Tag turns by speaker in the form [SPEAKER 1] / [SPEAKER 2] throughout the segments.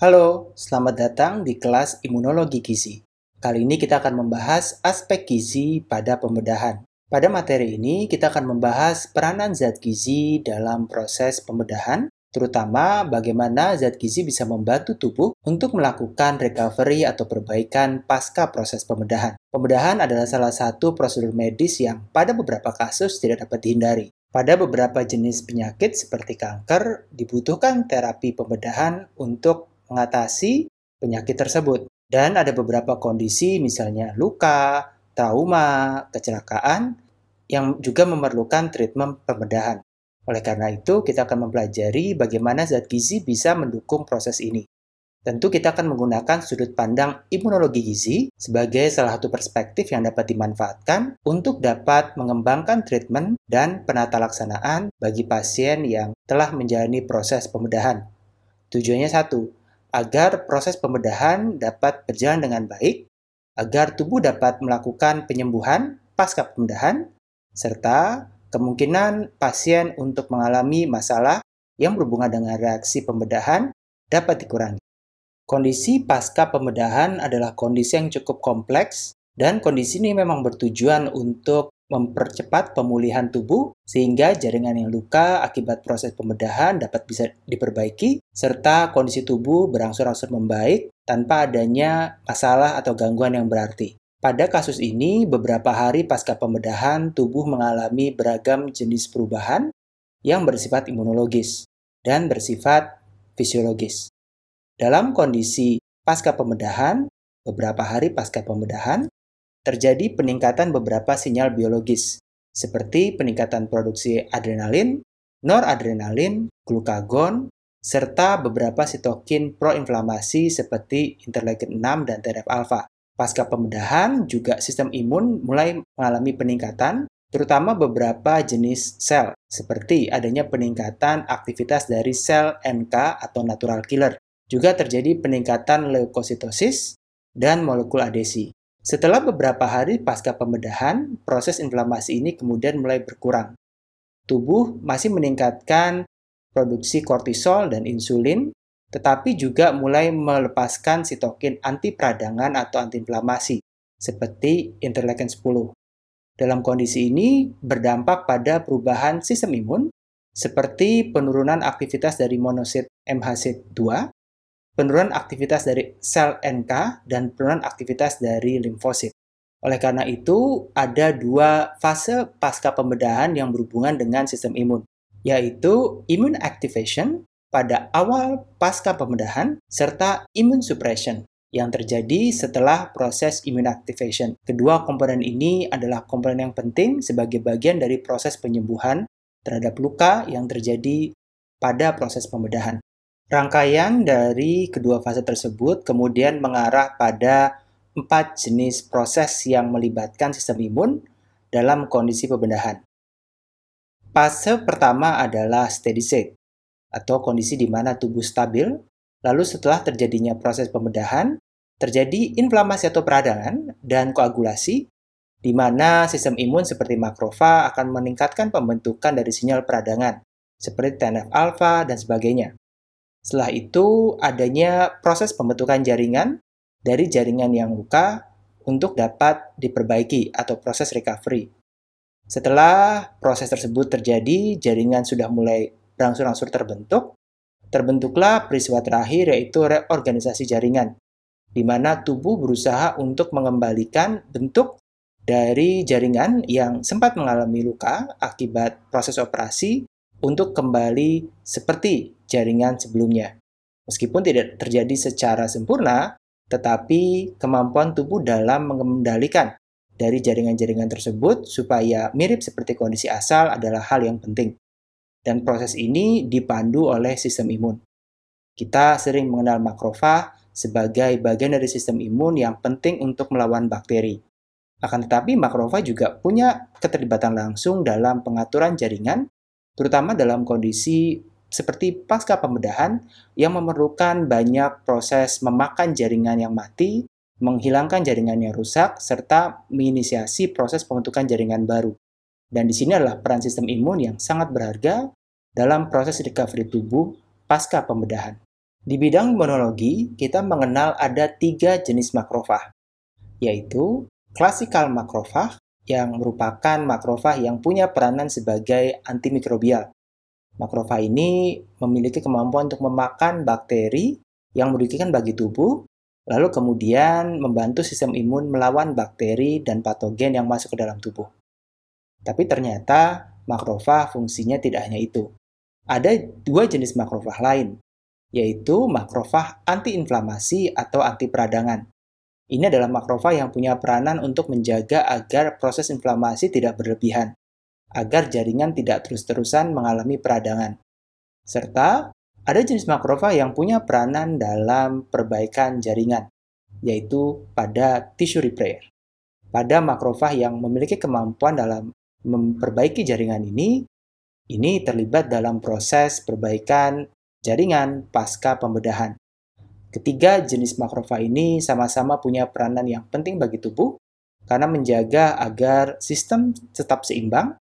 [SPEAKER 1] Halo, selamat datang di kelas Imunologi Gizi. Kali ini kita akan membahas aspek gizi pada pembedahan. Pada materi ini, kita akan membahas peranan zat gizi dalam proses pembedahan, terutama bagaimana zat gizi bisa membantu tubuh untuk melakukan recovery atau perbaikan pasca proses pembedahan. Pembedahan adalah salah satu prosedur medis yang pada beberapa kasus tidak dapat dihindari. Pada beberapa jenis penyakit seperti kanker, dibutuhkan terapi pembedahan untuk mengatasi penyakit tersebut. Dan ada beberapa kondisi misalnya luka, trauma, kecelakaan yang juga memerlukan treatment pembedahan. Oleh karena itu, kita akan mempelajari bagaimana zat gizi bisa mendukung proses ini. Tentu kita akan menggunakan sudut pandang imunologi gizi sebagai salah satu perspektif yang dapat dimanfaatkan untuk dapat mengembangkan treatment dan penata laksanaan bagi pasien yang telah menjalani proses pembedahan. Tujuannya satu, agar proses pembedahan dapat berjalan dengan baik, agar tubuh dapat melakukan penyembuhan pasca pembedahan, serta kemungkinan pasien untuk mengalami masalah yang berhubungan dengan reaksi pembedahan dapat dikurangi. Kondisi pasca pembedahan adalah kondisi yang cukup kompleks dan kondisi ini memang bertujuan untuk mempercepat pemulihan tubuh sehingga jaringan yang luka akibat proses pembedahan dapat bisa diperbaiki serta kondisi tubuh berangsur-angsur membaik tanpa adanya masalah atau gangguan yang berarti. Pada kasus ini, beberapa hari pasca pembedahan, tubuh mengalami beragam jenis perubahan yang bersifat imunologis dan bersifat fisiologis. Dalam kondisi pasca pembedahan, beberapa hari pasca pembedahan, terjadi peningkatan beberapa sinyal biologis, seperti peningkatan produksi adrenalin, noradrenalin, glukagon, serta beberapa sitokin proinflamasi seperti interleukin 6 dan TNF-alpha. Pasca pembedahan, juga sistem imun mulai mengalami peningkatan, terutama beberapa jenis sel, seperti adanya peningkatan aktivitas dari sel NK atau natural killer, juga terjadi peningkatan leukositosis dan molekul adesi. Setelah beberapa hari pasca pembedahan, proses inflamasi ini kemudian mulai berkurang. Tubuh masih meningkatkan produksi kortisol dan insulin, tetapi juga mulai melepaskan sitokin anti peradangan atau antiinflamasi, seperti interleukin 10. Dalam kondisi ini berdampak pada perubahan sistem imun, seperti penurunan aktivitas dari monosit MHC2 penurunan aktivitas dari sel NK dan penurunan aktivitas dari limfosit. Oleh karena itu, ada dua fase pasca pembedahan yang berhubungan dengan sistem imun, yaitu immune activation pada awal pasca pembedahan serta immune suppression yang terjadi setelah proses immune activation. Kedua komponen ini adalah komponen yang penting sebagai bagian dari proses penyembuhan terhadap luka yang terjadi pada proses pembedahan. Rangkaian dari kedua fase tersebut kemudian mengarah pada empat jenis proses yang melibatkan sistem imun dalam kondisi pembedahan. Fase pertama adalah steady state, atau kondisi di mana tubuh stabil, lalu setelah terjadinya proses pembedahan, terjadi inflamasi atau peradangan dan koagulasi, di mana sistem imun seperti makrofa akan meningkatkan pembentukan dari sinyal peradangan, seperti TNF-alpha dan sebagainya. Setelah itu, adanya proses pembentukan jaringan dari jaringan yang luka untuk dapat diperbaiki atau proses recovery. Setelah proses tersebut terjadi, jaringan sudah mulai berangsur-angsur terbentuk. Terbentuklah peristiwa terakhir yaitu reorganisasi jaringan, di mana tubuh berusaha untuk mengembalikan bentuk dari jaringan yang sempat mengalami luka akibat proses operasi untuk kembali seperti jaringan sebelumnya. Meskipun tidak terjadi secara sempurna, tetapi kemampuan tubuh dalam mengendalikan dari jaringan-jaringan tersebut supaya mirip seperti kondisi asal adalah hal yang penting. Dan proses ini dipandu oleh sistem imun. Kita sering mengenal makrofag sebagai bagian dari sistem imun yang penting untuk melawan bakteri. Akan tetapi makrofag juga punya keterlibatan langsung dalam pengaturan jaringan terutama dalam kondisi seperti pasca pembedahan yang memerlukan banyak proses memakan jaringan yang mati, menghilangkan jaringan yang rusak, serta menginisiasi proses pembentukan jaringan baru. Dan di sini adalah peran sistem imun yang sangat berharga dalam proses recovery tubuh pasca pembedahan. Di bidang imunologi, kita mengenal ada tiga jenis makrofag, yaitu klasikal makrofag yang merupakan makrofag yang punya peranan sebagai antimikrobial. Makrofag ini memiliki kemampuan untuk memakan bakteri yang merugikan bagi tubuh, lalu kemudian membantu sistem imun melawan bakteri dan patogen yang masuk ke dalam tubuh. Tapi ternyata makrofag fungsinya tidak hanya itu. Ada dua jenis makrofag lain, yaitu makrofag antiinflamasi atau anti peradangan. Ini adalah makrofag yang punya peranan untuk menjaga agar proses inflamasi tidak berlebihan, agar jaringan tidak terus-terusan mengalami peradangan. Serta ada jenis makrofag yang punya peranan dalam perbaikan jaringan, yaitu pada tissue repair. Pada makrofag yang memiliki kemampuan dalam memperbaiki jaringan ini, ini terlibat dalam proses perbaikan jaringan pasca pembedahan. Ketiga jenis makrofag ini sama-sama punya peranan yang penting bagi tubuh karena menjaga agar sistem tetap seimbang,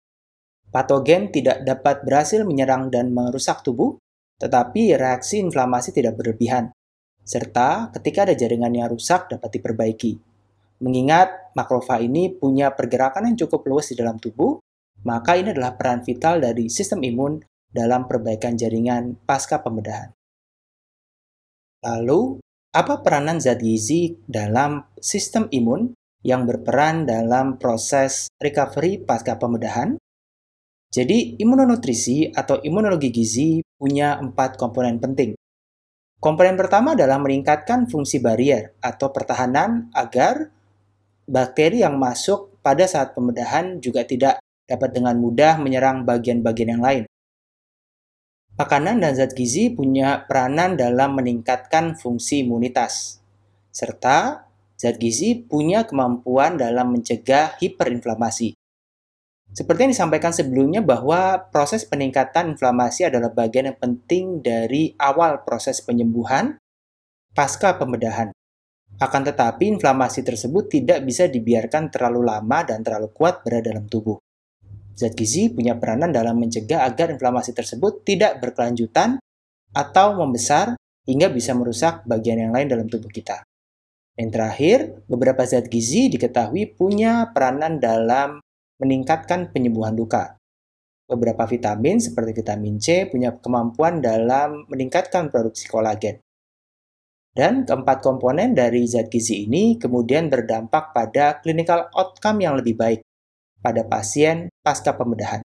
[SPEAKER 1] patogen tidak dapat berhasil menyerang dan merusak tubuh, tetapi reaksi inflamasi tidak berlebihan, serta ketika ada jaringan yang rusak dapat diperbaiki. Mengingat makrofag ini punya pergerakan yang cukup luas di dalam tubuh, maka ini adalah peran vital dari sistem imun dalam perbaikan jaringan pasca pembedahan. Lalu, apa peranan zat gizi dalam sistem imun yang berperan dalam proses recovery pasca pembedahan? Jadi, imunonutrisi atau imunologi gizi punya empat komponen penting. Komponen pertama adalah meningkatkan fungsi barrier atau pertahanan agar bakteri yang masuk pada saat pembedahan juga tidak dapat dengan mudah menyerang bagian-bagian yang lain. Makanan dan zat gizi punya peranan dalam meningkatkan fungsi imunitas, serta zat gizi punya kemampuan dalam mencegah hiperinflamasi. Seperti yang disampaikan sebelumnya bahwa proses peningkatan inflamasi adalah bagian yang penting dari awal proses penyembuhan pasca pembedahan. Akan tetapi inflamasi tersebut tidak bisa dibiarkan terlalu lama dan terlalu kuat berada dalam tubuh. Zat gizi punya peranan dalam mencegah agar inflamasi tersebut tidak berkelanjutan atau membesar hingga bisa merusak bagian yang lain dalam tubuh kita. Yang terakhir, beberapa zat gizi diketahui punya peranan dalam meningkatkan penyembuhan luka. Beberapa vitamin seperti vitamin C punya kemampuan dalam meningkatkan produksi kolagen. Dan keempat komponen dari zat gizi ini kemudian berdampak pada clinical outcome yang lebih baik pada pasien pasca pembedahan.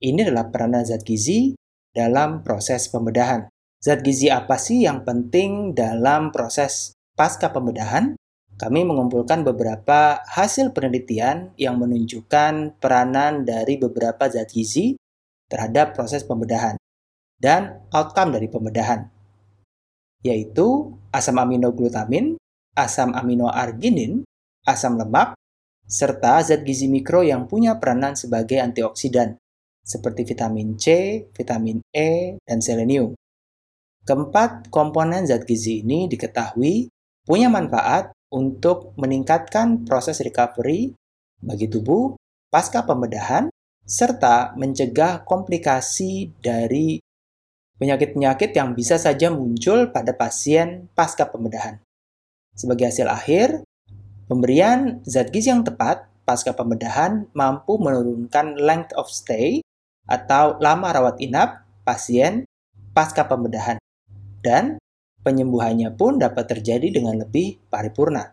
[SPEAKER 1] Ini adalah peranan zat gizi dalam proses pembedahan. Zat gizi apa sih yang penting dalam proses pasca pembedahan? Kami mengumpulkan beberapa hasil penelitian yang menunjukkan peranan dari beberapa zat gizi terhadap proses pembedahan dan outcome dari pembedahan, yaitu asam amino glutamin, asam amino arginin, asam lemak, serta zat gizi mikro yang punya peranan sebagai antioksidan, seperti vitamin C, vitamin E, dan selenium. Keempat komponen zat gizi ini diketahui punya manfaat untuk meningkatkan proses recovery bagi tubuh pasca pembedahan, serta mencegah komplikasi dari penyakit-penyakit yang bisa saja muncul pada pasien pasca pembedahan. Sebagai hasil akhir, Pemberian zat gizi yang tepat pasca pembedahan mampu menurunkan length of stay atau lama rawat inap pasien pasca pembedahan dan penyembuhannya pun dapat terjadi dengan lebih paripurna.